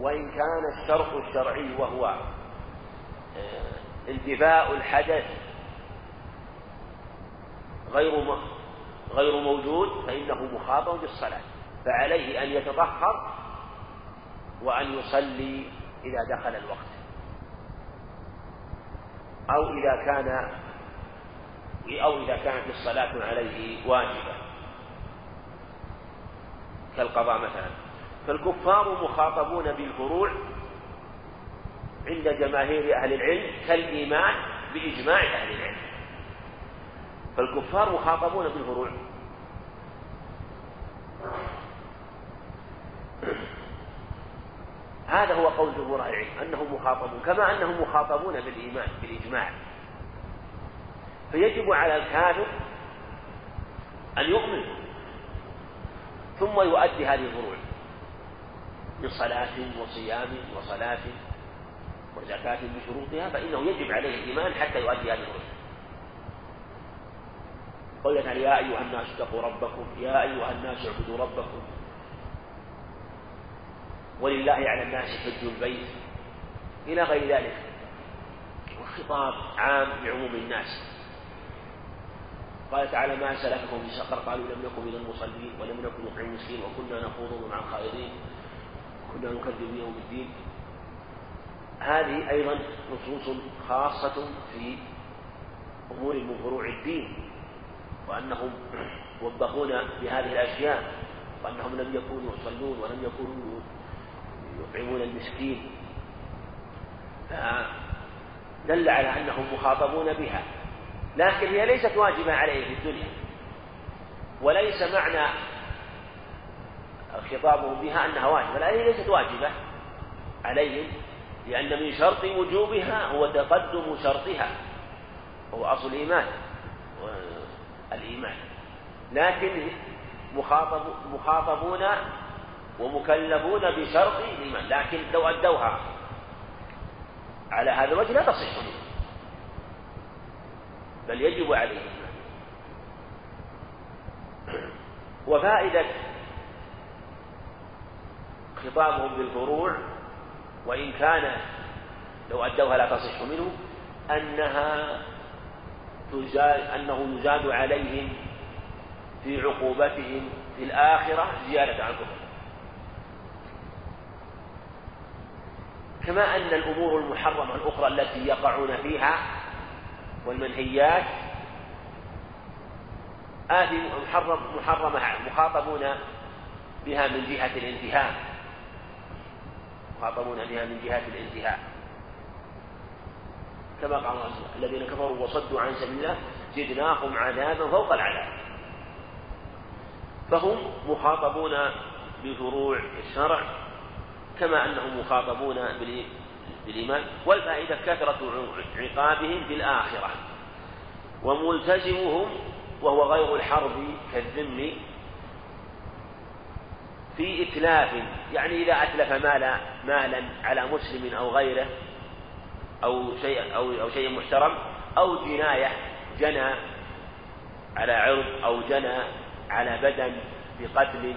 وإن كان الشرط الشرعي وهو آه، انتفاء الحدث غير غير موجود فإنه مخاطب بالصلاة فعليه أن يتطهر وأن يصلي إذا دخل الوقت. أو إذا كان أو إذا كانت الصلاة عليه واجبة. كالقضاء مثلا. فالكفار مخاطبون بالفروع عند جماهير أهل العلم كالإيمان بإجماع أهل العلم. فالكفار مخاطبون بالفروع. هذا هو قول جمهور أهل العلم أنهم مخاطبون كما أنهم مخاطبون بالإيمان بالإجماع. فيجب على الكافر أن يؤمن ثم يؤدي هذه الفروع. من صلاة وصيام وصلاة وزكاة بشروطها فإنه يجب عليه الإيمان حتى يؤدي هذه الفروع قوله يا أيها الناس اتقوا ربكم يا أيها الناس اعبدوا ربكم. ولله على الناس حج البيت. إلى غير ذلك والخطاب عام لعموم الناس. قال تعالى ما سلككم في سقر قالوا لم نكن من المصلين ولم نكن نطعم المسكين وكنا نخوض مع الخائضين. وكنا نكذب بيوم الدين. هذه أيضا نصوص خاصة في أمور من فروع الدين وأنهم وبخون بهذه الأشياء وأنهم لم يكونوا يصلون ولم يكونوا يطعمون المسكين. فدل على أنهم مخاطبون بها. لكن هي ليست واجبة عليه في الدنيا وليس معنى خطابهم بها أنها واجبة هي ليست واجبة عليهم لأن من شرط وجوبها هو تقدم شرطها وهو أصل الإيمان الإيمان. لكن مخاطب مخاطبون ومكلفون بشرط الإيمان لكن لو أدوها على هذا الوجه لا تصح بل يجب عليهم وفائدة خطابهم بالفروع وإن كان لو أدوها لا تصح منه أنها تزاد أنه يزاد عليهم في عقوبتهم في الآخرة زيادة عن كفر كما أن الأمور المحرمة الأخرى التي يقعون فيها والمنهيات آثم محرم محرمة مخاطبون بها من جهة الانتهاء. مخاطبون بها من جهة الانتهاء. كما قال الله الذين كفروا وصدوا عن سبيل الله زدناهم عذابا فوق العذاب. فهم مخاطبون بفروع الشرع كما أنهم مخاطبون بالإيمان والفائدة كثرة عقابهم في الآخرة. وملتزمهم وهو غير الحرب كالذم في إتلاف يعني إذا أتلف مالا مالا على مسلم أو غيره أو شيء أو أو شيء محترم أو جناية جنى على عرض أو جنى على بدن بقتل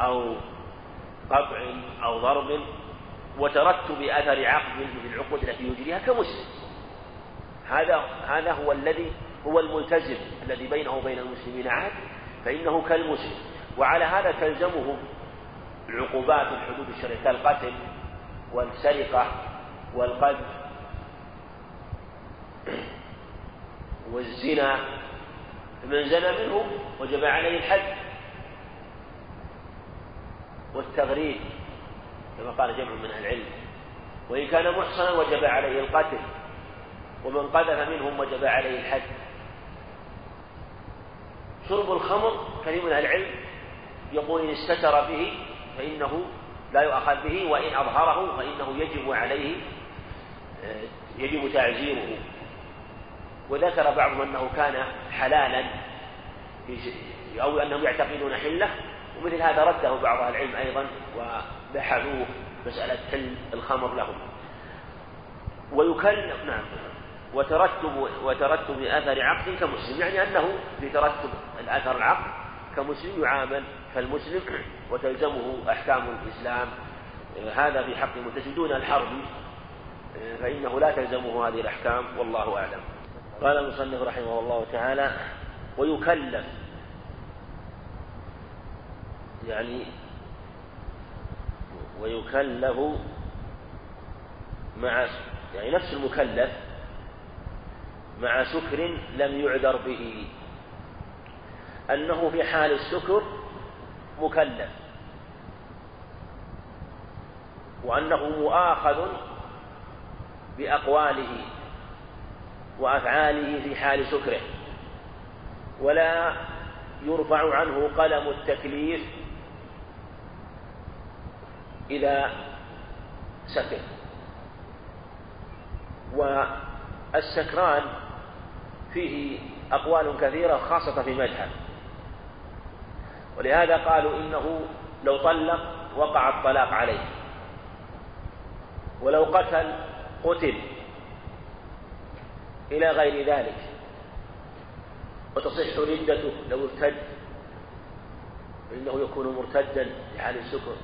أو قطع أو ضرب وترتب أثر عقد مثل العقود التي يجريها كمسلم. هذا هذا هو الذي هو الملتزم الذي بينه وبين المسلمين عهد فإنه كالمسلم. وعلى هذا تلزمه العقوبات الحدود الشرعية كالقتل والسرقة والقذف والزنا فمن زنى منهم وجب عليه الحد والتغريب كما قال جمع من أهل العلم. وإن كان محصنا وجب عليه القتل ومن قذف منهم وجب عليه الحد. شرب الخمر كثير من أهل العلم. يقول إن استتر به فإنه لا يؤخذ به وإن أظهره فإنه يجب عليه آه، يجب تعزيره. وذكر بعضهم أنه كان حلالا أو أنهم يعتقدون حلة ومثل هذا رده بعض أهل العلم أيضا وبحثوه مسألة حل الخمر لهم. ويكلف نعم وترتب وترتب أثر عقد كمسلم يعني أنه في ترتب الأثر العقد كمسلم يعامل كالمسلم وتلزمه أحكام الإسلام هذا في حق المرتشدون الحرب فإنه لا تلزمه هذه الأحكام والله أعلم. قال المصنف رحمه الله تعالى ويكلف يعني ويكلف مع يعني نفس المكلف مع سكر لم يعذر به. أنه في حال السكر مكلف. وأنه مؤاخذ بأقواله وأفعاله في حال سكره ولا يرفع عنه قلم التكليف إذا سكر. والسكران فيه أقوال كثيرة خاصة في مذهب. ولهذا قالوا إنه لو طلق وقع الطلاق عليه. ولو قتل قتل إلى غير ذلك. وتصح ردته لو ارتد. فإنه يكون مرتدا في حال السكر.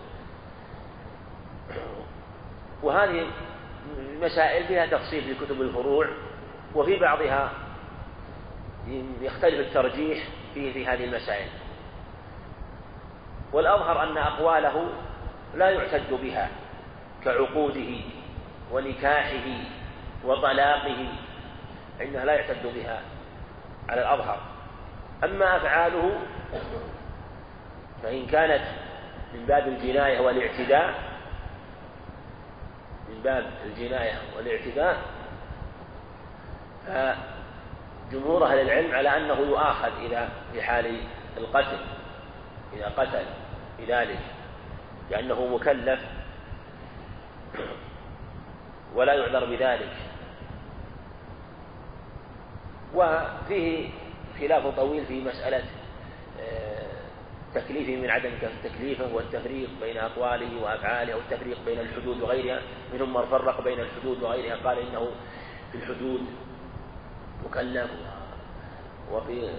وهذه مسائل فيها تفصيل في كتب الفروع وفي بعضها يختلف الترجيح في في هذه المسائل. والأظهر أن أقواله لا يعتد بها كعقوده ونكاحه وطلاقه فإنها لا يعتد بها على الأظهر. أما أفعاله فإن كانت من باب الجناية والاعتداء من باب الجناية والاعتداء فجمهور أهل العلم على أنه يؤاخذ إذا في حال القتل إذا قتل. بذلك لأنه مكلف ولا يعذر بذلك. وفيه خلاف طويل في مسألة آه، تكليفه من عدم تكليفه والتفريق بين أقواله وأفعاله أو التفريق بين الحدود وغيرها. منهم من فرق بين الحدود وغيرها قال إنه في الحدود مكلف وفي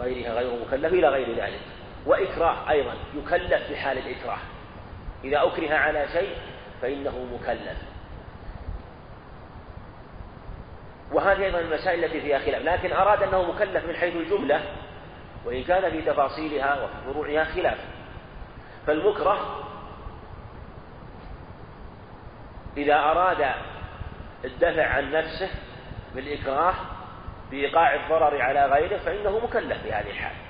غيرها غير مكلف إلى غير ذلك. وإكراه أيضا يكلف في حال الإكراه. إذا أكره على شيء فإنه مكلف. وهذه أيضا المسائل التي فيها خلاف. لكن أراد أنه مكلف من حيث الجملة وإن كان في تفاصيلها وفي فروعها خلاف. فالمكره إذا أراد الدفع عن نفسه بالإكراه بإيقاع الضرر على غيره فإنه مكلف في هذه الحال.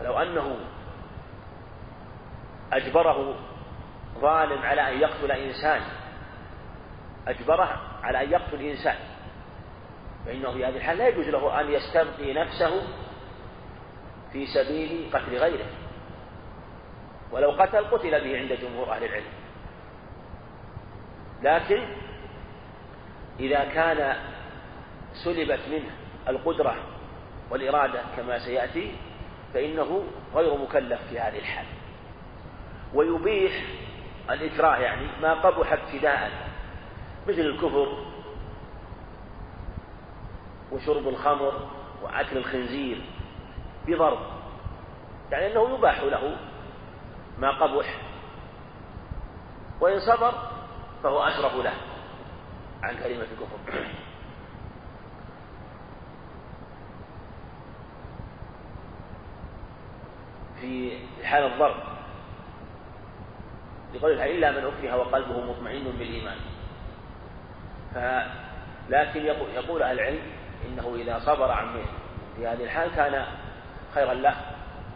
فلو أنه أجبره ظالم على أن يقتل إنسان أجبره على أن يقتل إنسان فإنه في هذه الحال لا يجوز له أن يستبقي نفسه في سبيل قتل غيره. ولو قتل قتل به عند جمهور أهل العلم. لكن إذا كان سلبت منه القدرة والإرادة كما سيأتي فإنه غير مكلف في هذه الحال. ويبيح الإكراه يعني ما قبح ابتداء مثل الكفر وشرب الخمر وأكل الخنزير بضرب. يعني أنه يباح له ما قبح وإن صبر فهو أشرف له عن كلمة الكفر. في حال الضرب. لقولها إلا من أكره وقلبه مطمئن بالإيمان. لكن يقول, يقول أهل العلم إنه إذا صبر عن في هذه الحال كان خيرا له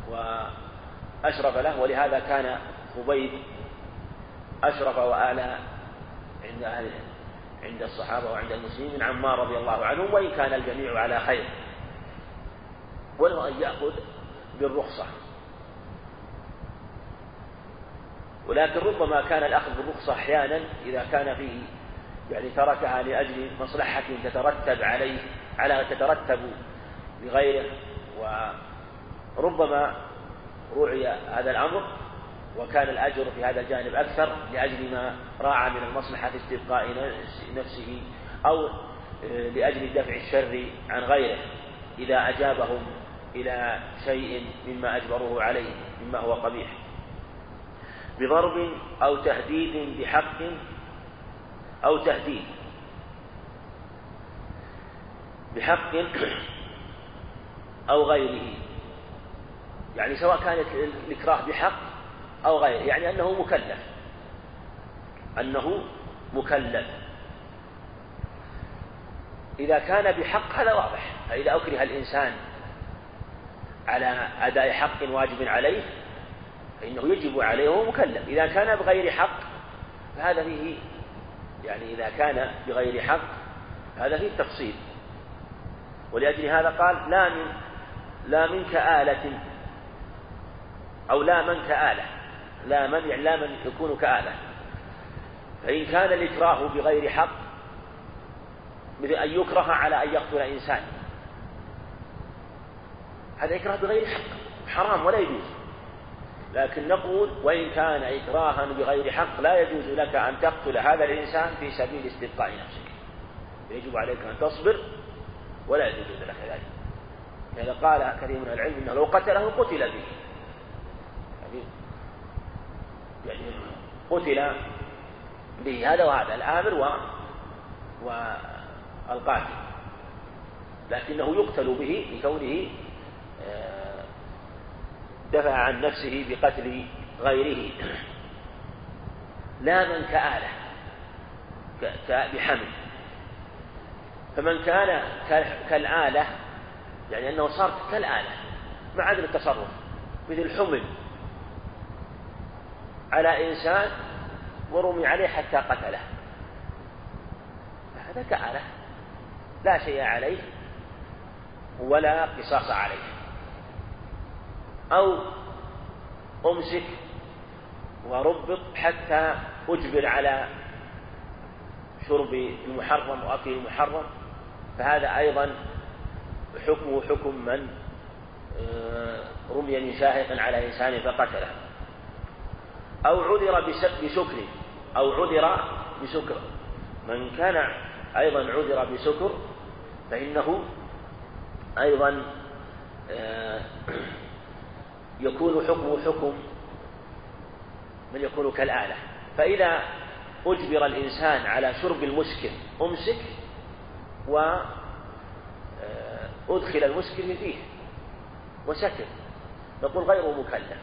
وأشرف له ولهذا كان خبيب أشرف وأعلى عند أهل عند الصحابة وعند المسلمين عمار رضي الله عنهم وإن كان الجميع على خير. وله أن يأخذ بالرخصة. ولكن ربما كان الأخذ بالرخصة أحيانا إذا كان فيه يعني تركها لأجل مصلحة تترتب عليه على تترتب لغيره. وربما روعي هذا الأمر وكان الأجر في هذا الجانب أكثر لأجل ما راعى من المصلحة في استبقاء نفسه أو لأجل دفع الشر عن غيره. إذا بضرب أو تهديد بحق أو تهديد. بحق أو غيره. يعني سواء كانت الإكراه بحق أو غيره. يعني أنه مكلف. أنه مكلف. إذا كان بحق هذا واضح. فإذا أكره الإنسان على أداء حق واجب عليه فإنه يجب عليه وهو مكلف. إذا كان بغير حق فهذا فيه يعني إذا كان بغير حق هذا فيه تفصيل. ولأجل هذا قال لا من لا منك آلة أو لا من كآلة لا من يعني لا من يكون كآلة فإن كان الإكراه بغير حق مثل أن يكره على أن يقتل إنسان. هذا إكراه بغير حق حرام ولا يجوز. لكن نقول وإن كان إكراها بغير حق لا يجوز لك أن تقتل هذا الإنسان في سبيل استبقاء نفسك. يجب عليك أن تصبر ولا يجوز لك ذلك. لذا قال كثير من العلم انه لو قتله قتل به. يعني يعني قتل به. هذا وهذا الآمر والقاتل. لكنه يقتل به لكونه آه، دفع عن نفسه بقتل غيره. لا من كآلة بحمل. فمن كان كالآلة يعني أنه صار كالآلة مع عدم التصرف مثل حمل. على إنسان ورمي عليه حتى قتله. هذا كآلة لا شيء عليه ولا قصاص عليه. أو أمسك وربط حتى أجبر على شرب المحرم وأكل المحرم. فهذا أيضا حكمه حكم من؟ آه، رمي من شاهق على إنسان فقتله. أو عذر بسكر أو عذر بسكر. من كان أيضا عذر بسكر فإنه أيضا آه، يكون حكمه حكم من يكون كالآلة. فإذا أجبر الإنسان على شرب المسكر أمسك و آه، المسكر فيه وسكر. نقول غير مكلف.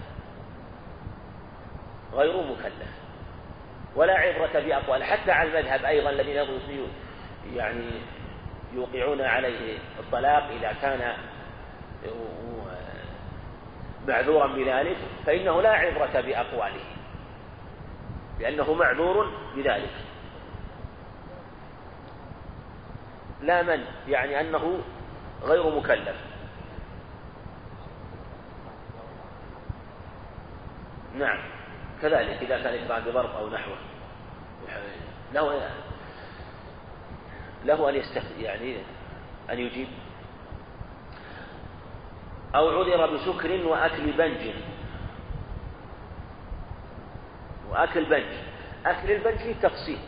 غير مكلف. ولا عبرة بأقوال حتى على المذهب أيضا الذين يعني يوقعون عليه الطلاق إذا كان معذورا بذلك فإنه لا عبرة بأقواله لأنه معذور بذلك. لا من؟ يعني أنه غير مكلف. نعم. كذلك إذا كان إكراه بضرب أو نحوه. له له أن يستخدم يعني أن يجيب أو عذر بسكر وأكل بنج. وأكل بنج. أكل البنج فيه تفصيل.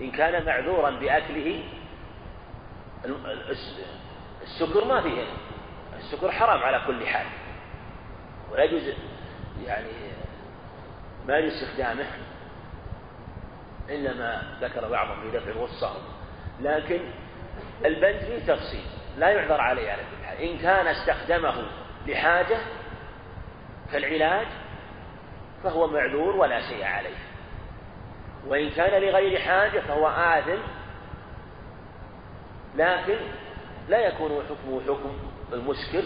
إن كان معذورا بأكله السكر ما فيه. السكر حرام على كل حال. ولا يجوز يعني ما يجوز استخدامه إلا ما ذكر بعضهم في دفع الغصة لكن البنج فيه تفصيل. لا يعذر عليه على إن كان استخدمه لحاجة كالعلاج فهو معذور ولا شيء عليه. وإن كان لغير حاجة فهو آثم لكن لا يكون حكمه حكم المسكر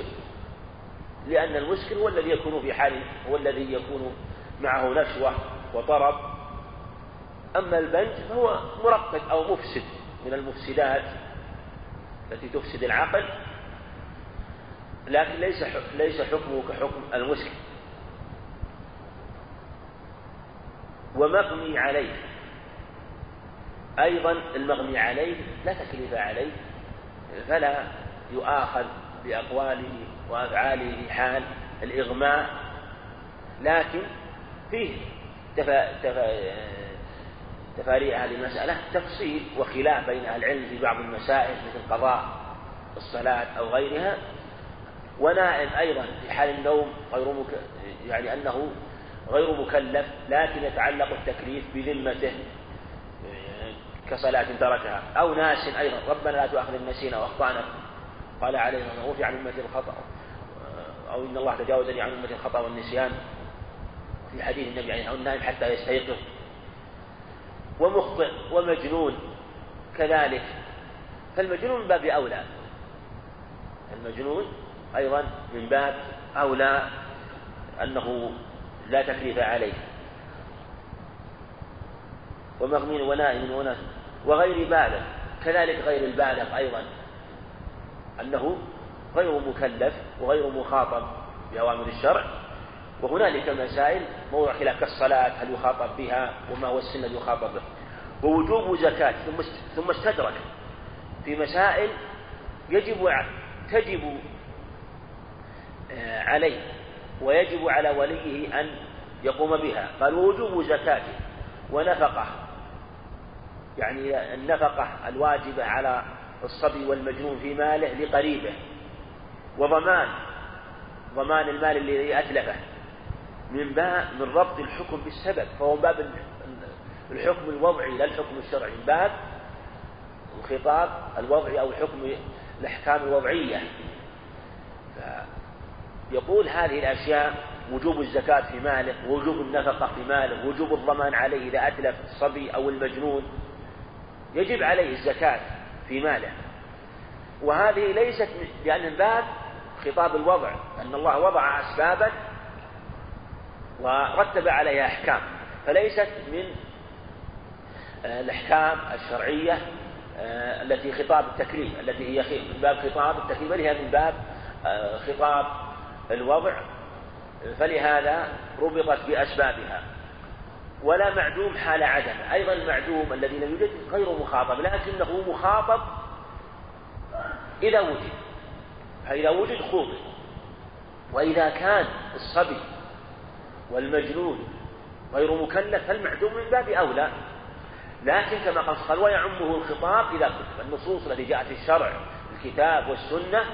لأن المسكر هو الذي يكون في حال هو الذي يكون معه نشوة وطرب. أما البنج فهو مرقد أو مفسد من المفسدات التي تفسد العقل. لكن ليس ليس حكمه كحكم المسكر ومغني عليه. أيضا المغني عليه لا تكليف عليه فلا يؤاخذ بأقواله وأفعاله في حال الإغماء لكن فيه تفا تفا تفاريع هذه المسألة تفصيل وخلاف بين أهل العلم في بعض المسائل مثل قضاء الصلاة أو غيرها ونائم أيضا في حال النوم غير مك... يعني أنه غير مكلف لكن يتعلق التكليف بذمته كصلاة تركها. أو ناس أيضا ربنا لا تؤاخذنا نسينا وأخطأنا. قال عليه الصلاة والسلام عن أمة الخطأ. أو إن الله تجاوز لي عن أمة الخطأ والنسيان. في حديث النبي عليه الصلاة والسلام حتى يستيقظ. ومخطئ ومجنون كذلك. فالمجنون من باب أولى. المجنون أيضا من باب أولى أنه لا تكليف عليه. ومغمين ونائم وناس. وغير بالغ. كذلك غير البالغ أيضا. أنه غير مكلف وغير مخاطب بأوامر الشرع. وهنالك مسائل موضع خلاف كالصلاة هل يخاطب بها وما هو السن الذي يخاطب به. ووجوب زكاة ثم ثم استدرك في مسائل يجب تجب عليه ويجب على وليه أن يقوم بها. قال ووجوب زكاة ونفقة. يعني النفقة الواجبة على الصبي والمجنون في ماله لقريبه. وضمان ضمان المال الذي أتلفه من باب من ربط الحكم بالسبب. فهو باب الحكم الوضعي لا الحكم الشرعي. من باب الخطاب الوضعي أو الحكم الأحكام الوضعية. يقول هذه الأشياء وجوب الزكاة في ماله ووجوب النفقة في ماله ووجوب الضمان عليه إذا أتلف الصبي أو المجنون يجب عليه الزكاة في ماله. وهذه ليست لأن باب خطاب الوضع أن الله وضع أسبابا ورتب عليها أحكام فليست من آه، الأحكام الشرعية آه، التي خطاب التكليف التي هي من باب خطاب التكليف بل هي من باب آه، خطاب الوضع فلهذا ربطت بأسبابها. ولا معدوم حال عدم. أيضا المعدوم الذي لم يوجد غير مخاطب لكنه مخاطب إذا وجد. فإذا وجد خوض وإذا كان الصبي والمجنون غير مكلف فالمعدوم من باب أولى. لكن كما قال ويعمه الخطاب إذا كتب. النصوص التي جاءت في الشرع الكتاب والسنة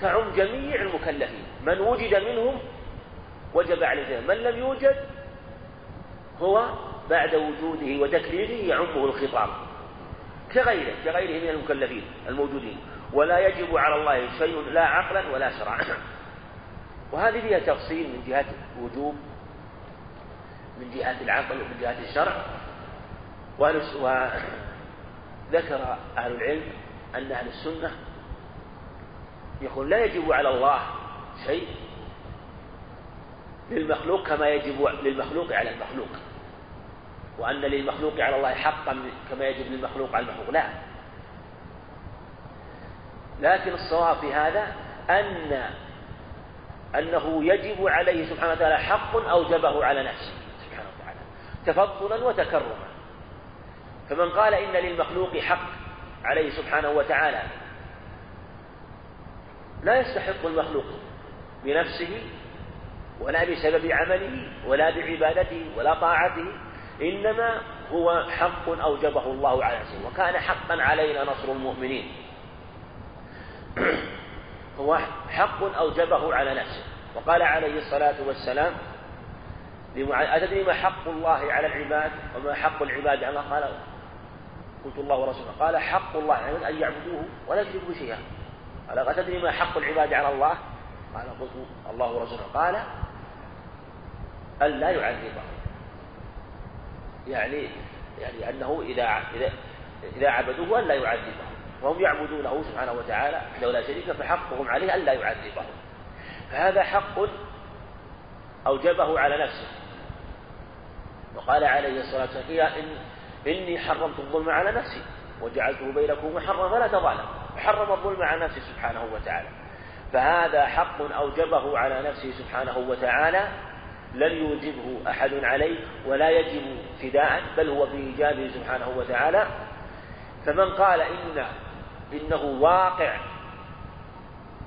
تعم جميع المكلفين. من وجد منهم وجب عليه. من لم يوجد هو بعد وجوده وتكليفه يعمه الخطاب. كغيره كغيره من المكلفين الموجودين. ولا يجب على الله شيء لا عقلا ولا شرعا. وهذه فيها تفصيل من جهة وجوب من جهة العقل ومن جهة الشرع. وذكر أهل العلم أن أهل السنة يقول لا يجب على الله شيء للمخلوق كما يجب للمخلوق على المخلوق وأن للمخلوق على الله حقا كما يجب للمخلوق على المخلوق. لا. لكن الصواب في هذا أن أنه يجب عليه سبحانه وتعالى حق أوجبه على نفسه سبحانه وتعالى تفضلا وتكرما. فمن قال إن للمخلوق حق عليه سبحانه وتعالى لا يستحق المخلوق بنفسه ولا بسبب عمله ولا بعبادته ولا طاعته إنما هو حق أوجبه الله على نفسه وكان حقا علينا نصر المؤمنين. هو حق أوجبه على نفسه. وقال عليه الصلاة والسلام أتدري ما حق الله على العباد وما حق العباد على قال قلت الله ورسوله قال حق الله يعني أن يعبدوه ولا يشركوا شيئا. قال أتدري ما حق العباد على الله؟ قال قلت الله ورسوله. قال ألا يعذبهم. يعني يعني أنه إذا إذا عبدوه ألا يعذبهم. وهم يعبدونه سبحانه وتعالى لو لا شريك فحقهم عليه ألا يعذبهم. فهذا حق أوجبه على نفسه. وقال عليه الصلاة والسلام إن إني حرمت الظلم على نفسي وجعلته بينكم محرما فلا تظالموا. حرم الظلم على نفسه سبحانه وتعالى. فهذا حق أوجبه على نفسه سبحانه وتعالى لم يوجبه أحد عليه ولا يجب فداء بل هو في إيجابه سبحانه وتعالى. فمن قال إن إنه واقع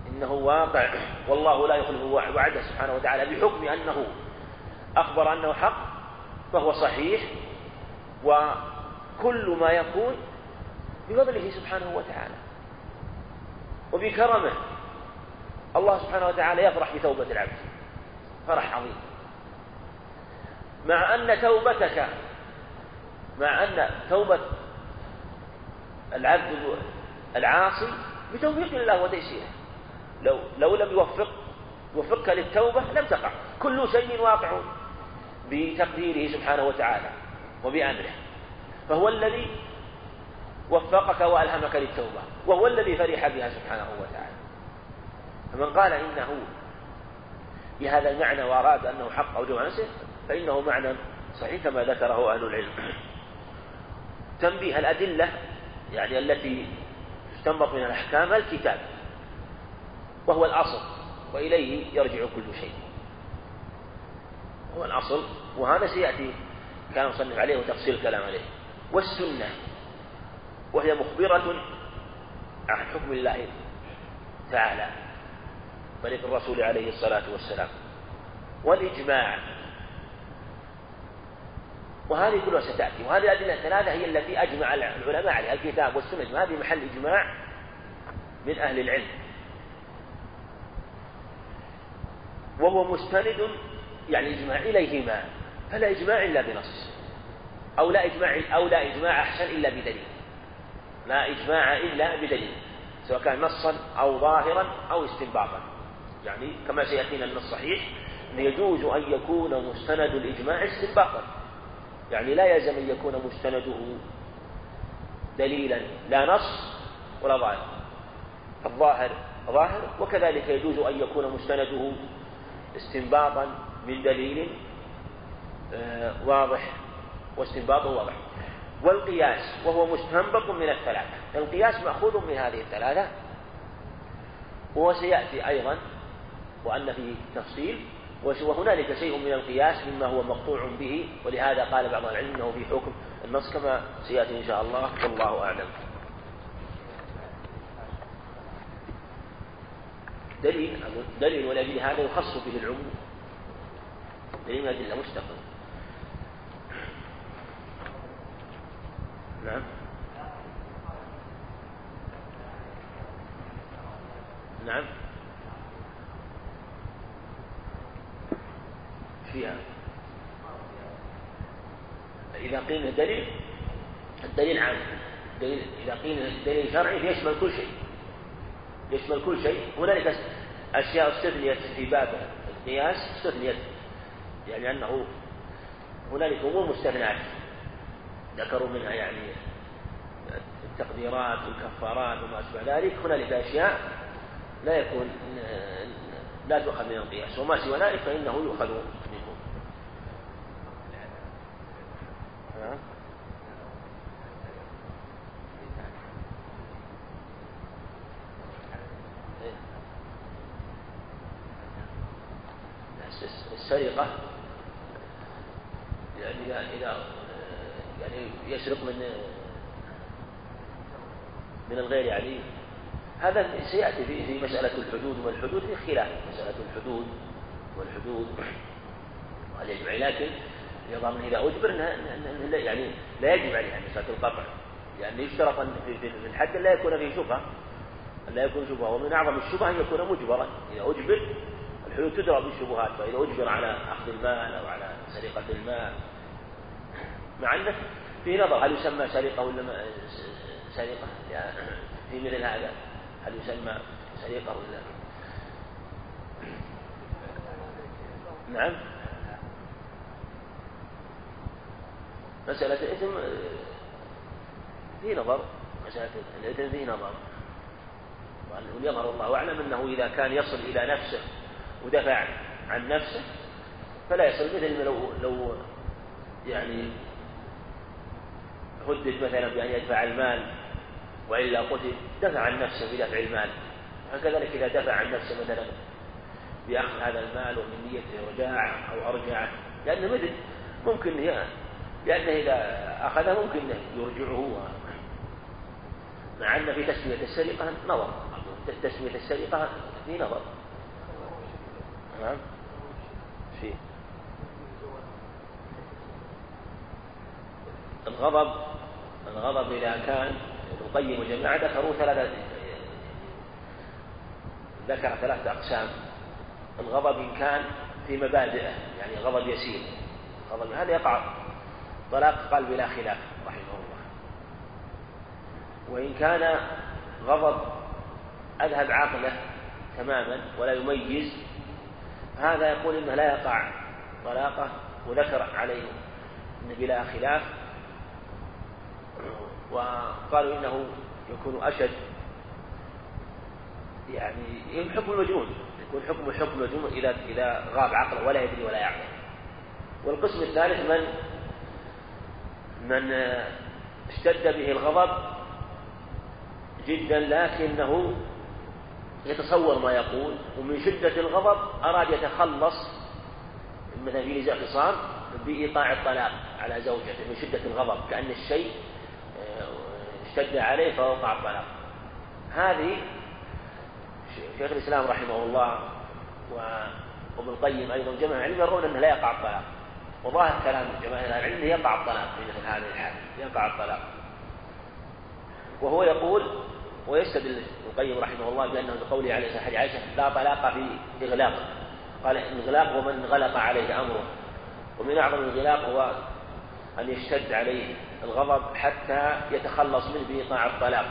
إنه واقع والله لا يخلف وعده سبحانه وتعالى بحكم أنه أخبر أنه حق فهو صحيح وكل ما يكون بفضله سبحانه وتعالى. وبكرمه الله سبحانه وتعالى يفرح بتوبة العبد. فرح عظيم. مع أن توبتك مع أن توبة العبد العاصي بتوفيق الله وتيسيره. لو لو لم يوفق يوفقك للتوبة لم تقع. كل شيء واقع بتقديره سبحانه وتعالى وبأمره. فهو الذي وفقك وألهمك للتوبة وهو الذي فرح بها سبحانه وتعالى. فمن قال إنه بهذا المعنى وأراد أنه حق أو جمع نفسه فإنه معنى صحيح كما ذكره أهل العلم. تنبيه الأدلة يعني التي تستنبط من الأحكام الكتاب وهو الأصل وإليه يرجع كل شيء. هو الأصل وهذا سيأتي كلام مصنف عليه وتفصيل الكلام عليه. والسنة وهي مخبرة عن حكم الله تعالى طريق الرسول عليه الصلاة والسلام والإجماع. وهذه كلها ستأتي وهذه الأدلة الثلاثة هي التي أجمع العلماء عليها الكتاب والسنة. هذه محل إجماع من أهل العلم. وهو مستند يعني إجماع إليهما فلا إجماع إلا بنص أو لا إجماع أو لا إجماع أحسن إلا بدليل. لا إجماع إلا بدليل سواء كان نصا أو ظاهرا أو استنباطا. يعني كما سيأتينا من الصحيح يجوز أن يكون مستند الإجماع استنباطا. يعني لا يلزم أن يكون مستنده دليلا لا نص ولا ظاهر. الظاهر ظاهر وكذلك يجوز أن يكون مستنده استنباطا من دليل آه، واضح واستنباطه واضح. والقياس وهو مستنبط من الثلاثة القياس مأخوذ من هذه الثلاثة وسيأتي أيضا وأن فيه تفصيل وهنالك شيء من القياس مما هو مقطوع به ولهذا قال بعض العلم إنه في حكم النص كما سيأتي إن شاء الله والله أعلم. دليل دليل ولاجل هذا يخص به العموم. دليل من ادله مستقل. نعم. نعم. فيها. إذا قيل دليل الدليل عام. دليل إذا قيل دليل شرعي يشمل كل شيء. يشمل كل شيء. هنالك أشياء استثنيت في باب القياس استثنيت يعني أنه هنالك أمور مستثنات ذكروا منها يعني التقديرات والكفارات وما أشبه ذلك. هنالك أشياء لا يكون لا تؤخذ من القياس وما سوى ذلك فإنه يؤخذ السرقة يعني إذا إذا يعني يسرق من من الغير يعني هذا سيأتي في مسألة الحدود والحدود في خلاف مسألة الحدود والحدود. وهل يجب لكن يضمن إذا أجبر يعني لا يجب عليه يعني مسألة القطع. لأن يشترط أن في الحد لا يكون فيه شبهة. لا يكون شبهة. ومن أعظم الشبهة أن يكون مجبرا. إذا أجبر الحدود تدرى بالشبهات. فإذا أجبر على أخذ المال أو على سرقة المال. مع أنه في نظر هل يسمى سرقة ولا سرقة؟ يعني في مثل هذا. هل يسمى سرقة ولا نعم. مسألة الإثم في نظر. مسألة الإثم في نظر. ويظهر الله أعلم أنه إذا كان يصل إلى نفسه ودفع عن نفسه فلا يصل مثل لو لو يعني هدد مثلا بأن يدفع المال وإلا قتل دفع عن نفسه بدفع المال. وكذلك إذا دفع عن نفسه مثلا بأخذ هذا المال ومن نيته رجاع أو أرجعة لأنه مثل ممكن لأنه إذا أخذه ممكن يرجعه. مع أن في تسمية السرقة نظر. تسمية السرقة في نظر. نعم. في. الغضب الغضب إذا كان القيم وجماعة ذكروا ثلاثة ذكر ثلاثة أقسام. الغضب إن كان في مبادئه يعني غضب يسير. غضب هذا يقع طلاق قال بلا خلاف رحمه الله. وإن كان غضب أذهب عقله تماما ولا يميز هذا يقول إنه لا يقع طلاقه وذكر عليه بلا خلاف. وقالوا إنه يكون أشد. يعني حكم المجنون يكون حكم حكم المجنون إذا إذا غاب عقله ولا يدري ولا يعلم والقسم الثالث من من اشتد به الغضب جدا لكنه يتصور ما يقول ومن شدة الغضب أراد يتخلص مثلا في نزاع بإيقاع الطلاق على زوجته من شدة الغضب كأن الشيء اشتد عليه فوقع الطلاق. هذه شيخ الإسلام رحمه الله وابن القيم أيضا جمع العلم يرون أنه لا يقع الطلاق. وظاهر كلام جماهير العلم يقع الطلاق في مثل هذه الحال يقع الطلاق. وهو يقول ويستدل القيم رحمه الله بأنه بقوله عليه الصلاة عائشة لا طلاق في إغلاق. قال الإغلاق هو من غلق عليه أمره. ومن أعظم الغلاق هو أن يشتد عليه الغضب حتى يتخلص منه بإيقاع الطلاق.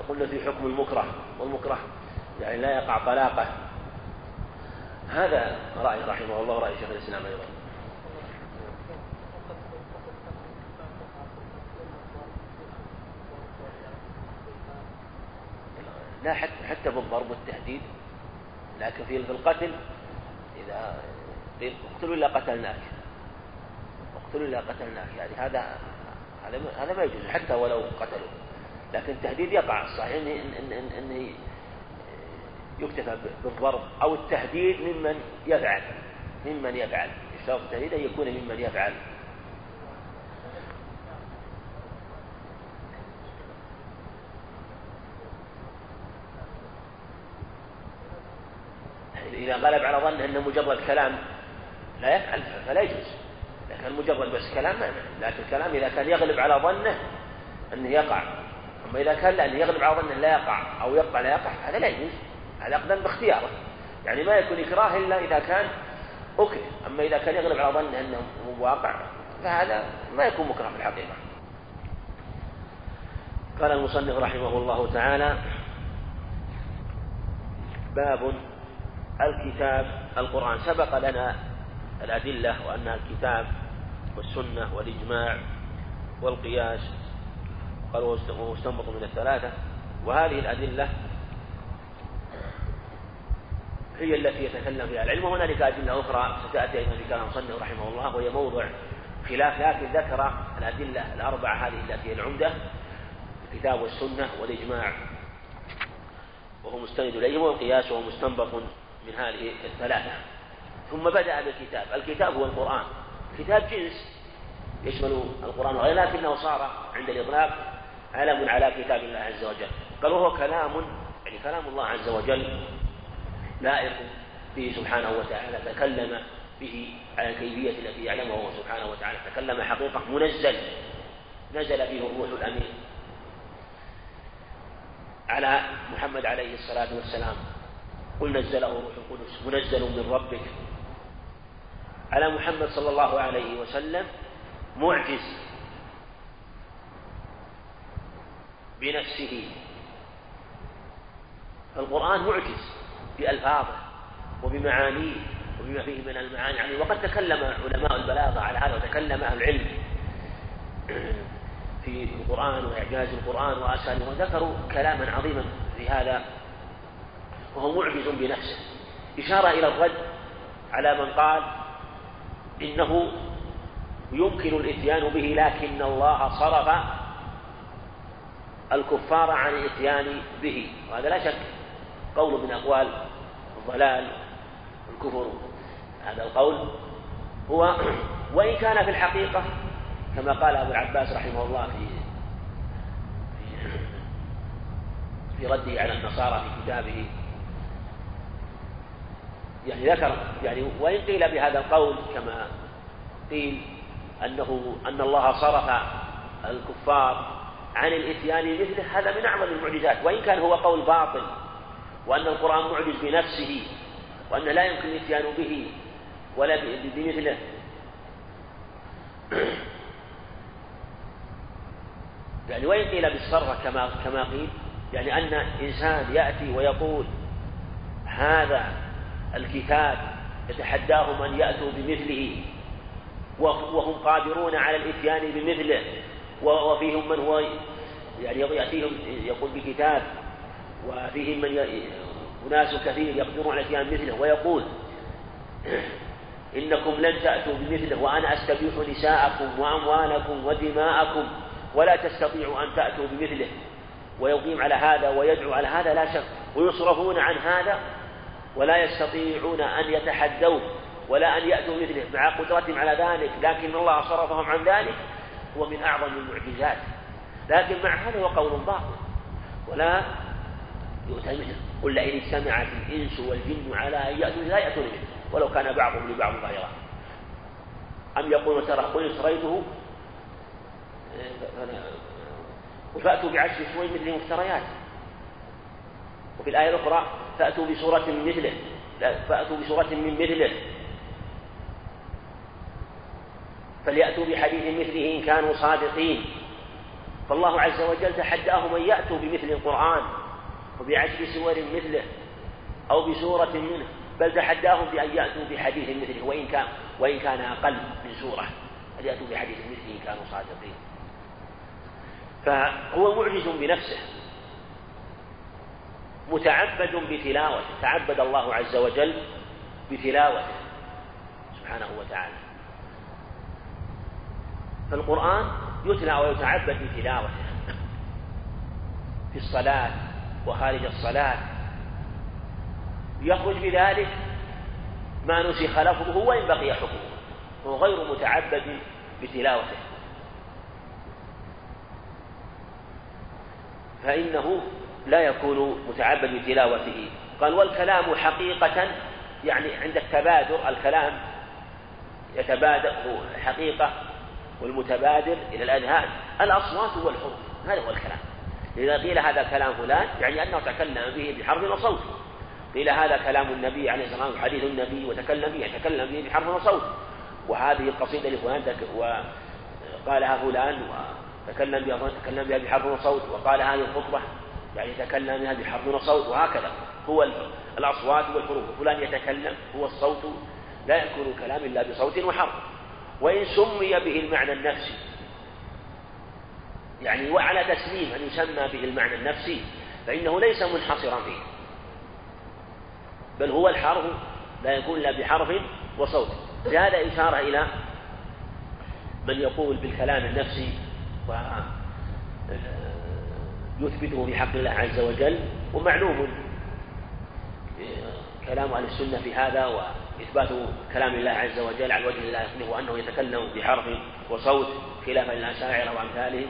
وقلنا في حكم المكره والمكره يعني لا يقع طلاقه. هذا رأي رحمه الله ورأي شيخ الإسلام أيضا. لا حتى حتى بالضرب والتهديد. لكن في القتل إذا اقتلوا إلا قتلناك. اقتلوا إلا قتلناك يعني هذا هذا هذا ما يجوز حتى ولو قتلوا لكن التهديد يقع. صحيح إن إن إن, إن يكتفى بالضرب أو التهديد ممن يفعل. ممن يفعل. يشترط التهديد أن يكون ممن يفعل. إذا غلب على ظنه أنه مجرد كلام لا يفعل فلا يجوز. كان مجرد بس كلام ما لكن الكلام إذا كان يغلب على ظنه أنه يقع. أما إذا كان لأنه يغلب على ظنه لا يقع أو يقع لا يقع هذا لا يجوز. هذا أقدم باختياره. يعني ما يكون إكراه إلا إذا كان أكره أما إذا كان يغلب على ظنه أنه واقع فهذا ما يكون مكره في الحقيقة. قال المصنف رحمه الله تعالى باب الكتاب القرآن. سبق لنا الأدلة وأنها الكتاب والسنة والإجماع والقياس. قال وهو من الثلاثة. وهذه الأدلة هي التي يتكلم فيها العلم. وهنالك أدلة أخرى ستأتي أيضا في كلام مصنف رحمه الله وهي موضع خلاف لكن ذكر الأدلة الأربعة هذه التي هي العمدة الكتاب والسنة والإجماع. وهو مستند إليهم والقياس وهو مستنبط من هذه الثلاثة. ثم بدأ بالكتاب. الكتاب هو القرآن. كتاب جنس يشمل القرآن وغيره لكنه صار عند الإطلاق علم على كتاب الله عز وجل. قال وهو كلام يعني كلام الله عز وجل لائق به سبحانه وتعالى تكلم به على الكيفية التي يعلمها هو سبحانه وتعالى. تكلم حقيقة منزل نزل به الروح الأمين على محمد عليه الصلاة والسلام. قل نزله روح القدس منزل من ربك. على محمد صلى الله عليه وسلم معجز بنفسه. القرآن معجز بألفاظه وبمعانيه وبما فيه من المعاني. يعني وقد تكلم علماء البلاغة على هذا وتكلم أهل العلم في القرآن وإعجاز القرآن وأساليبه وذكروا كلاما عظيما في هذا. وهو معجز بنفسه. إشارة إلى الرد على من قال إنه يمكن الإتيان به لكن الله صرف الكفار عن الإتيان به. وهذا لا شك. قول من أقوال الضلال الكفر هذا القول هو وإن كان في الحقيقة كما قال أبو العباس رحمه الله في في رده على النصارى في كتابه يعني ذكر يعني وإن قيل بهذا القول كما قيل أنه أن الله صرف الكفار عن الإتيان مثله هذا من أعظم المعجزات. وإن كان هو قول باطل وأن القرآن معجز بنفسه وأن لا يمكن الإتيان به ولا بمثله. يعني وإن قيل بالسرة كما كما قيل يعني أن إنسان يأتي ويقول هذا الكتاب يتحداهم أن يأتوا بمثله وهم قادرون على الإتيان بمثله وفيهم من هو يعني يأتيهم يقول بكتاب وفيهم من أناس كثير يقدرون على الإتيان بمثله ويقول إنكم لن تأتوا بمثله وأنا أستبيح نساءكم وأموالكم ودماءكم ولا تستطيعوا أن تأتوا بمثله. ويقيم على هذا ويدعو على هذا لا شك ويصرفون عن هذا ولا يستطيعون أن يتحدوا ولا أن يأتوا مثله مع قدرتهم على ذلك لكن الله صرفهم عن ذلك هو من أعظم المعجزات. لكن مع هذا هو قول باطل. ولا يؤتى مثله. قل لئن اجتمعت الإنس والجن على أن يأتوا لا يأتون مثله ولو كان بعضهم لبعض ظاهرا أم يقولون ترى قل اشتريته فأتوا بعشر سور مثله مفتريات وفي الآية الأخرى فأتوا بسورة من مثله فأتوا بسورة من مثله. فليأتوا بحديث مثله إن كانوا صادقين. فالله عز وجل تحداهم أن يأتوا بمثل القرآن وبعشر سور مثله أو بسورة منه. بل تحداهم بأن يأتوا بحديث مثله وإن كان وإن كان أقل من سورة. أن يأتوا بحديث مثله إن كانوا صادقين. فهو معجز بنفسه. متعبد بتلاوته تعبد الله عز وجل بتلاوته سبحانه وتعالى. فالقرآن يتلى ويتعبد بتلاوته في الصلاة وخارج الصلاة. يخرج بذلك ما نسخ لفظه وإن بقي حكمه. هو غير متعبد بتلاوته. فإنه لا يكون متعبد بتلاوته قال والكلام حقيقة يعني عند التبادر الكلام يتبادر حقيقة والمتبادر إلى الأذهان. الأصوات والحروف هذا هو الكلام. إذا قيل هذا كلام فلان يعني أنه تكلم به بحرف وصوت. قيل هذا كلام النبي عليه الصلاة والسلام حديث النبي وتكلم به يتكلم به بحرف وصوت. وهذه القصيدة لفلان وقالها فلان وتكلم بها تكلم بها بحرف وصوت وقال هذه الخطبة يعني يتكلم بها بحرف وصوت وهكذا. هو الأصوات والحروف. فلان يتكلم هو الصوت. لا يكون كلام إلا بصوت وحرف. وإن سمي به المعنى النفسي يعني وعلى تسليم أن يسمى به المعنى النفسي فإنه ليس منحصرا فيه. بل هو الحرف لا يكون إلا بحرف وصوت. لهذا إشارة إلى من يقول بالكلام النفسي ويثبته في حق الله عز وجل ومعلوم. كلام أهل السنة في هذا وإثبات كلام الله عز وجل على الوجه لا يصلح أنه يتكلم بحرف وصوت خلافا للأشاعرة وأمثالهم.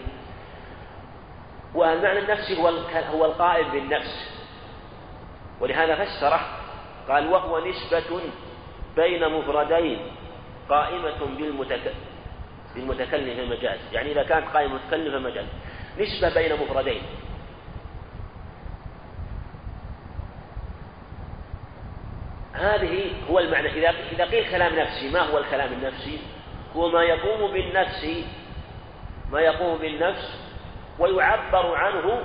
والمعنى النفسي هو هو القائم بالنفس. ولهذا فسره قال وهو نسبة بين مفردين قائمة بالمتكلم في المجاز. يعني إذا كانت قائمة المتكلم في المجاز. نسبة بين مفردين. هذه هو المعنى. إذا إذا قيل كلام نفسي ما هو الكلام النفسي؟ هو ما يقوم بالنفس ما يقوم بالنفس ويعبر عنه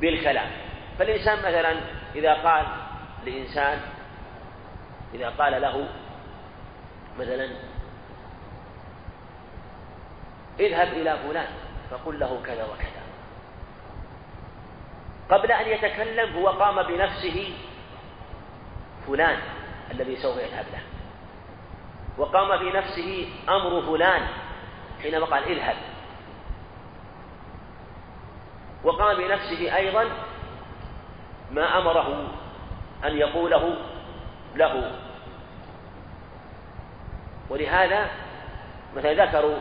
بالكلام. فالإنسان مثلا إذا قال لإنسان إذا قال له مثلا اذهب إلى فلان. فقل له كذا وكذا. قبل أن يتكلم هو قام بنفسه فلان الذي سوف يذهب له. وقام في نفسه أمر فلان حينما قال اذهب. وقام بنفسه أيضا ما أمره أن يقوله له. ولهذا مثلا ذكروا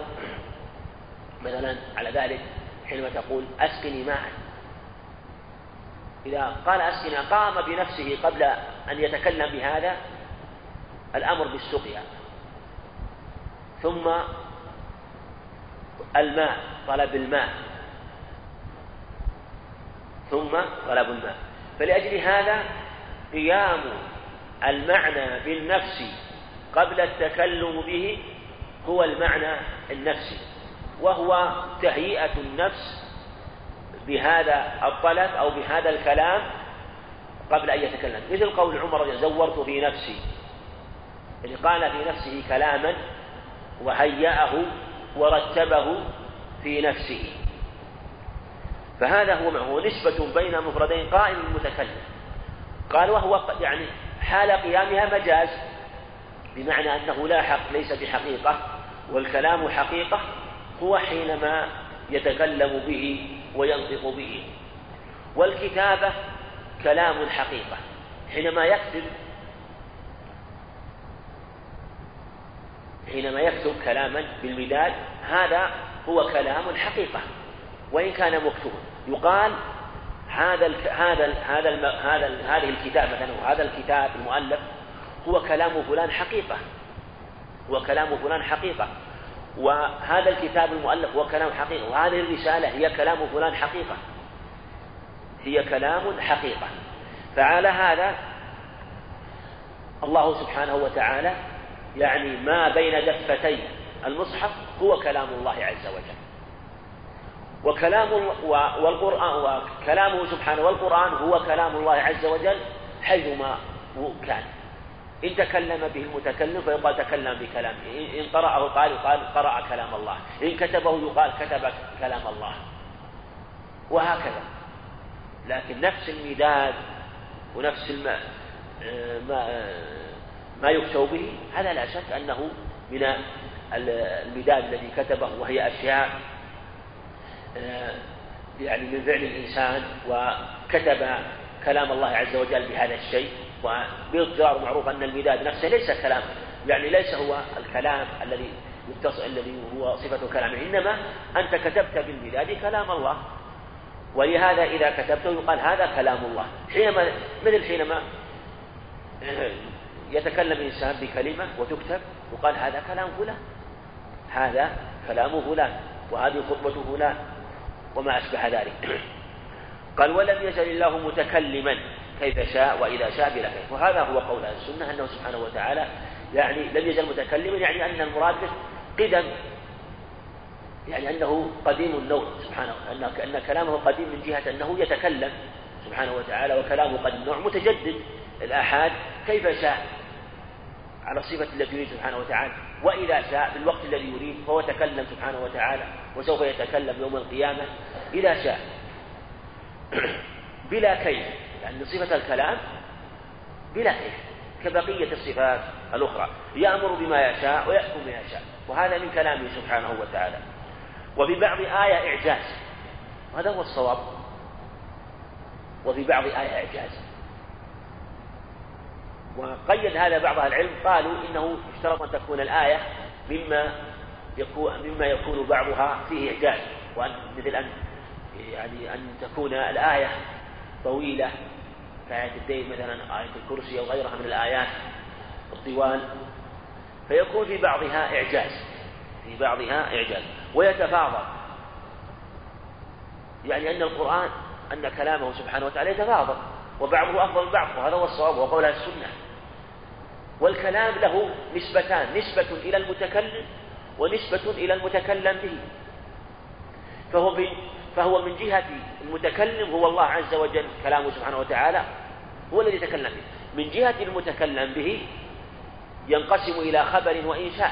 مثلا على ذلك حينما تقول أسقني ماء. إذا قال أسقنا قام بنفسه قبل أن يتكلم بهذا الأمر بالسقيا. ثم الماء طلب الماء. ثم طلب الماء. فلأجل هذا قيام المعنى بالنفس قبل التكلم به هو المعنى النفسي. وهو تهيئة النفس بهذا الطلب أو بهذا الكلام قبل أن يتكلم. مثل قول عمر زورت في نفسي. اللي قال في نفسه كلاما وهيأه ورتبه في نفسه. فهذا هو هو نسبة بين مفردين قائم المتكلم قال وهو يعني حال قيامها مجاز بمعنى أنه لا حق ليس بحقيقة والكلام حقيقة هو حينما يتكلم به وينطق به. والكتابة كلام الحقيقة حينما يكتب حينما يكتب كلاما بالمداد هذا هو كلام الحقيقة وإن كان مكتوبا. يقال هذا ال هذا ال هذا ال هذا ال هذه الكتاب مثلا هذا الكتاب المؤلف هو كلام فلان حقيقة. هو كلام فلان حقيقة. وهذا الكتاب المؤلف هو كلام حقيقة وهذه الرسالة هي كلام فلان حقيقة. هي كلام حقيقة. فعلى هذا الله سبحانه وتعالى يعني ما بين دفتي المصحف هو كلام الله عز وجل. وكلام والقرآن وكلامه سبحانه والقرآن هو كلام الله عز وجل حيثما كان. إن تكلم به المتكلم فيقال تكلم بكلامه إن قرأه قال يقال قرأ كلام الله إن كتبه يقال كتب كلام الله. وهكذا. لكن نفس المداد ونفس الم... ما ما يكتب به هذا لا شك أنه من المداد الذي كتبه وهي أشياء يعني من فعل الإنسان وكتب كلام الله عز وجل بهذا الشيء. وباضطرار معروف أن المداد نفسه ليس كلام يعني ليس هو الكلام الذي يتصل الذي هو صفة كلامه إنما أنت كتبت بالمداد كلام الله. ولهذا إذا كتبته يقال هذا كلام الله. حينما مثل حينما يتكلم إنسان بكلمة وتكتب يقال هذا كلام فلان. هذا كلام فلان وهذه خطبة فلان وما أشبه ذلك. قال ولم يزل الله متكلما. كيف شاء وإذا شاء بلا كيف وهذا هو قول أهل السنة أنه سبحانه وتعالى يعني لم يزل متكلما يعني أن المراد قدم يعني أنه قديم النوع سبحانه أن كلامه قديم من جهة أنه يتكلم سبحانه وتعالى وكلامه قديم النوع متجدد. الآحاد كيف شاء على الصفة التي يريد سبحانه وتعالى وإذا شاء في الوقت الذي يريد فهو تكلم سبحانه وتعالى وسوف يتكلم يوم القيامة إذا شاء. بلا كيف لأن صفة الكلام بلا كيف كبقية الصفات الأخرى. يأمر بما يشاء ويحكم بما يشاء وهذا من كلامه سبحانه وتعالى. وفي بعض آية إعجاز وهذا هو الصواب. وفي بعض آية إعجاز. وقيد هذا بعض أهل العلم قالوا إنه اشترط أن تكون الآية مما يكون مما يكون بعضها فيه إعجاز. وأن مثل أن يعني أن تكون الآية طويلة كآية الدين مثلا آية الكرسي أو غيرها من الآيات الطوال. فيكون في بعضها إعجاز في بعضها إعجاز. ويتفاضل. يعني أن القرآن أن كلامه سبحانه وتعالى يتفاضل. وبعضه أفضل من بعض وهذا هو الصواب وقول السنة. والكلام له نسبتان نسبة إلى المتكلم ونسبة إلى المتكلم به. فهو فهو من جهة المتكلم هو الله عز وجل كلامه سبحانه وتعالى هو الذي يتكلم به. من جهة المتكلم به ينقسم إلى خبر وإنشاء.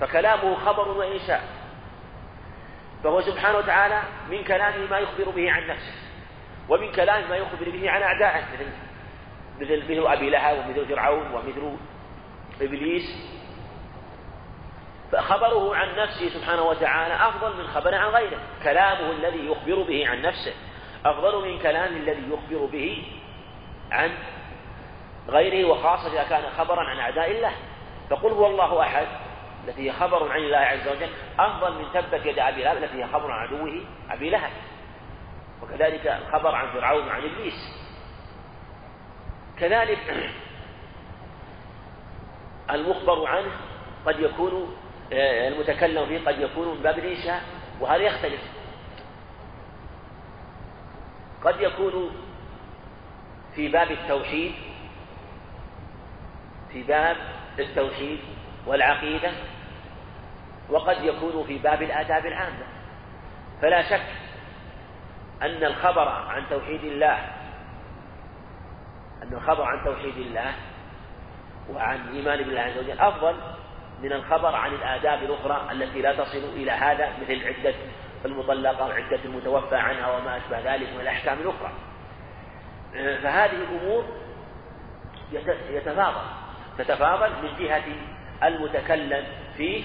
فكلامه خبر وإنشاء. فهو سبحانه وتعالى من كلامه ما يخبر به عن نفسه ومن كلامه ما يخبر به عن أعدائه مثل مثل مثل أبي لهب ومثل فرعون ومثل إبليس. فخبره عن نفسه سبحانه وتعالى أفضل من خبر عن غيره. كلامه الذي يخبر به عن نفسه أفضل من كلام الذي يخبر به عن غيره وخاصة إذا كان خبرا عن أعداء الله. فقل هو الله أحد التي هي خبر عن الله عز وجل. أفضل من تبت يد أبي لهب التي هي خبر عن عدوه أبي لهب. وكذلك الخبر عن فرعون وعن إبليس. كذلك المخبر عنه قد يكون المتكلم فيه قد يكون من باب الإنشاء وهذا يختلف. قد يكون في باب التوحيد في باب التوحيد والعقيدة وقد يكون في باب الآداب العامة. فلا شك أن الخبر عن توحيد الله أن الخبر عن توحيد الله وعن إيمان بالله عز وجل أفضل من الخبر عن الآداب الأخرى التي لا تصل إلى هذا مثل عدة المطلقة وعدة المتوفى عنها وما أشبه ذلك من الأحكام الأخرى. فهذه الأمور يتفاضل تتفاضل من جهة المتكلم فيه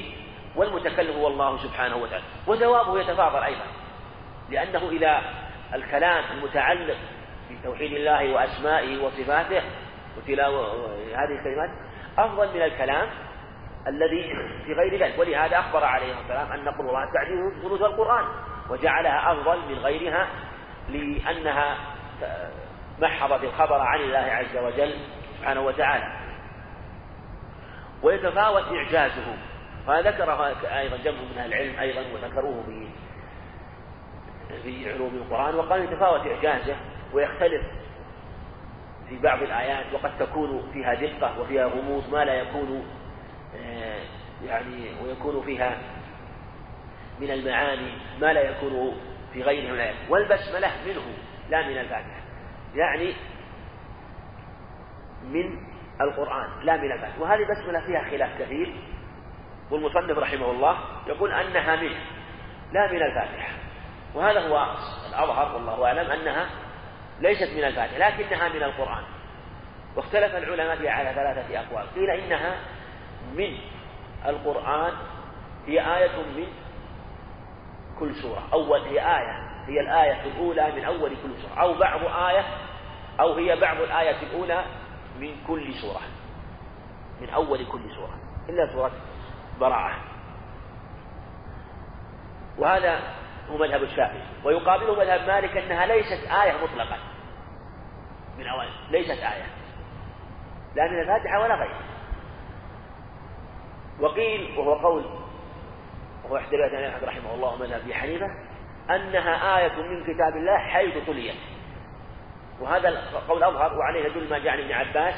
والمتكلم هو الله سبحانه وتعالى. وجوابه يتفاضل أيضا لأنه إذا الكلام المتعلق بتوحيد الله وأسمائه وصفاته وتلاوة هذه الكلمات أفضل من الكلام الذي في غير ذلك. ولهذا أخبر عليه السلام أن قل الله تعديل القرآن وجعلها أفضل من غيرها لأنها محضت الخبر عن الله عز وجل سبحانه وتعالى. ويتفاوت إعجازه. فذكر أيضا جمع من أهل العلم أيضا وذكروه في في علوم القرآن وقال يتفاوت إعجازه ويختلف في بعض الآيات وقد تكون فيها دقة وفيها غموض ما لا يكون يعني ويكون فيها من المعاني ما لا يكون في غيرها من الآيات والبسملة منه لا من الفاتحة. يعني من القرآن لا من الفاتحة. وهذه البسملة فيها خلاف كثير. والمصنف رحمه الله يقول أنها منه لا من الفاتحة. وهذا هو الأظهر والله أعلم أنها ليست من الفاتحة لكنها من القرآن. واختلف العلماء فيها على ثلاثة أقوال. قيل إنها من القرآن هي آية من كل سورة. أول هي آية هي الآية الأولى من أول كل سورة. أو بعض آية أو هي بعض الآية الأولى من كل سورة. من أول كل سورة. إلا سورة براءة. وهذا هو مذهب الشافعي. ويقابله مذهب مالك أنها ليست آية مطلقا من أول ليست آية. لا من الفاتحة ولا غيرها. وقيل وهو قول وهو إحدى رواية رحمه الله ومذهب أبي حنيفة أنها آية من كتاب الله حيث تليت. وهذا القول أظهر وعليه يدل ما جاء عن ابن عباس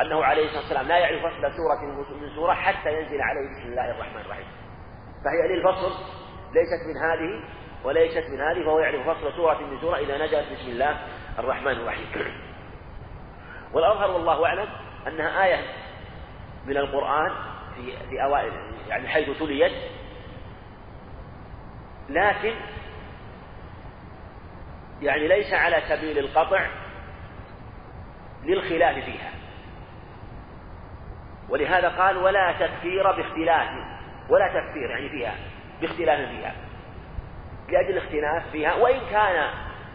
أنه عليه الصلاة والسلام لا يعرف فصل سورة من سورة حتى ينزل عليه بسم الله الرحمن الرحيم. فهي للفصل ليست من هذه وليست من هذه فهو يعرف فصل سورة من سورة إذا نزلت بسم الله الرحمن الرحيم. والأظهر والله أعلم أنها آية من القرآن في في أوائل يعني حيث تليت. لكن يعني ليس على سبيل القطع للخلاف فيها. ولهذا قال ولا تكفير باختلاف ولا تكفير يعني فيها باختلاف فيها. لأجل الاختلاف فيها وإن كان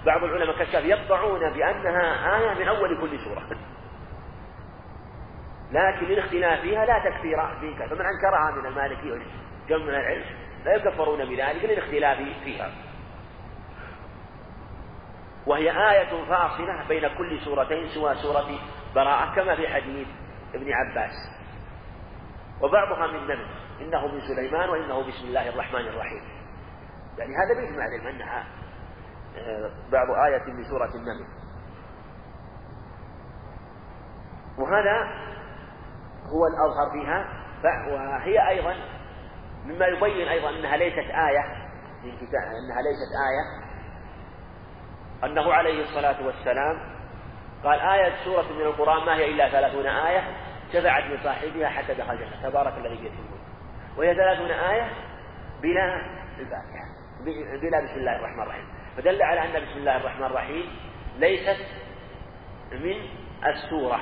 بعض العلماء كالشاف يقطعون بأنها آية من أول كل سورة. لكن الاختلاف فيها لا تكفير فيها فمن أنكرها من المالكية وجمع من العلم لا يكفرون بذلك للاختلاف فيها. وهي آية فاصلة بين كل سورتين سوى سورة براءة كما في حديث ابن عباس. وبعضها من نمل إنه من سليمان وإنه بسم الله الرحمن الرحيم. يعني هذا بإجماع العلم أنها آه، بعض آية من سورة النمل وهذا هو الأظهر فيها وهي أيضا مما يبين أيضا أنها ليست آية أنها ليست آية. أنه عليه الصلاة والسلام قال آية سورة من القرآن ما هي إلا ثلاثون آية شفعت لصاحبها حتى دخل الجنة. تبارك الذي بيده الملك. وهي ثلاثون آية بلا الفاتحة بلا بسم الله الرحمن الرحيم. فدل على أن بسم الله الرحمن الرحيم ليست من السورة.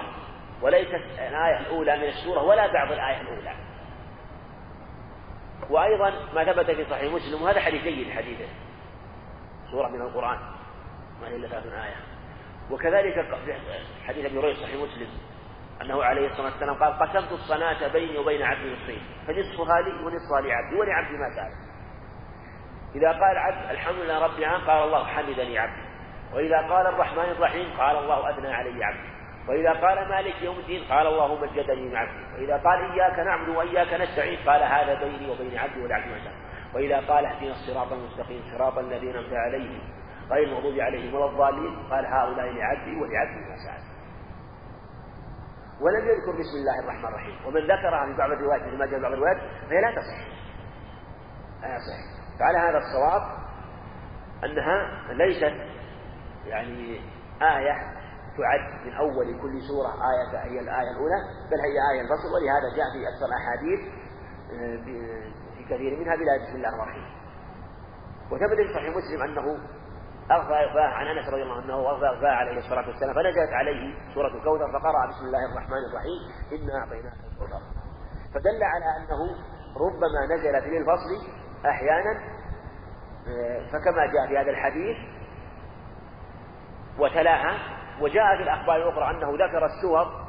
وليست الآية الأولى من السورة ولا بعض الآية الأولى. وأيضا ما ثبت في صحيح مسلم وهذا حديث جيد حديثه سورة من القرآن ما هي إلا ثلاثون آية. وكذلك حديث أبي هريرة صحيح مسلم أنه عليه الصلاة والسلام قال قسمت الصلاة بيني وبين عبدي نصفين فنصفها لي ونصفها لعبدي ولعبدي ما سأل إذا قال عبد الحمد لله رب العالمين. قال الله حمدني عبدي. وإذا قال الرحمن الرحيم قال الله أثنى علي عبدي. وإذا قال مالك يوم الدين قال الله مجدني من عبدي وإذا قال إياك نعبد وإياك نستعين قال هذا بيني وبين عبدي ما سأل وإذا قال اهدنا الصراط المستقيم صراط الذين أنعمت عليهم غير المغضوب عليهم ولا الضالين قال هؤلاء لعبدي ولعبدي ما سأل. ولم يذكر بسم الله الرحمن الرحيم. ومن ذكرها في بعض الروايات مثل ما جاء في بعض الروايات فهي لا تصح. لا تصح فعلى هذا الصواب أنها ليست يعني آية تعد من أول كل سورة آية هي الآية الأولى بل هي آية الفصل ولهذا جاء في أكثر الأحاديث آه، في كثير منها بلا بسم الله الرحمن الرحيم. وثبت في صحيح مسلم أنه أغفى إغفاء عن أنس رضي الله عنه أنه أغفى إغفاء عليه الصلاة والسلام فنزلت عليه سورة الكوثر فقرأ بسم الله الرحمن الرحيم إنا أعطيناك الكوثر فدل على أنه ربما نزلت للفصل أحيانا آه، فكما جاء في هذا الحديث وتلاها وجاء في الأخبار الأخرى أنه ذكر السور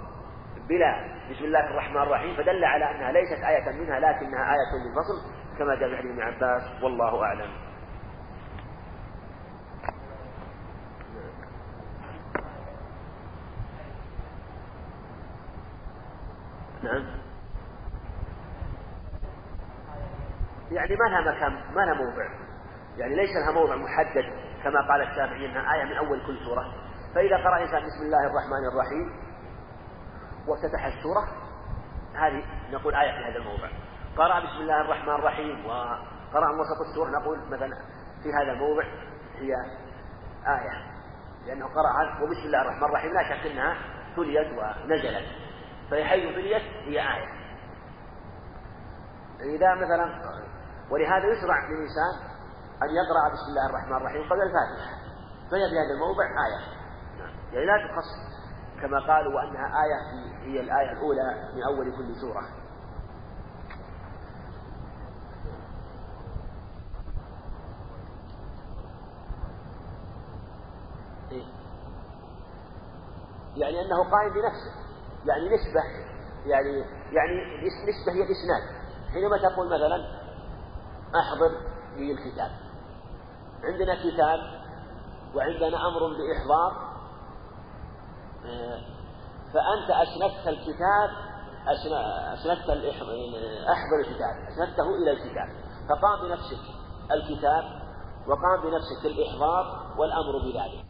بلا بسم الله الرحمن الرحيم فدل على أنها ليست آية منها لكنها آية للفصل كما جاء في ابن عباس والله أعلم. نعم. يعني ما لها مكان ما لها موضع. يعني ليس لها موضع محدد كما قال الشافعي إنها آية من أول كل سورة. فإذا قرأ إنسان بسم الله الرحمن الرحيم وافتتح السورة هذه نقول آية في هذا الموضع. قرأ بسم الله الرحمن الرحيم وقرأ من وسط السورة نقول مثلا في هذا الموضع هي آية لأنه قرأ وبسم الله الرحمن الرحيم لا شك أنها تليت ونزلت. فحيث بنيت هي آية. إذا مثلا ولهذا يشرع للإنسان أن يقرأ بسم الله الرحمن الرحيم قبل الفاتحة فهي في هذا الموضع آية. يعني لا تخص كما قالوا وأنها آية هي الآية الأولى من أول كل سورة. إيه؟ يعني أنه قائم بنفسه يعني نسبة يعني يعني نسبة هي الإسناد. حينما تقول مثلا أحضر لي الكتاب عندنا كتاب وعندنا أمر بإحضار فأنت أسندت الكتاب أسندت أحضر الكتاب أسندته إلى الكتاب فقام بنفسك الكتاب وقام بنفسك الإحضار والأمر بذلك.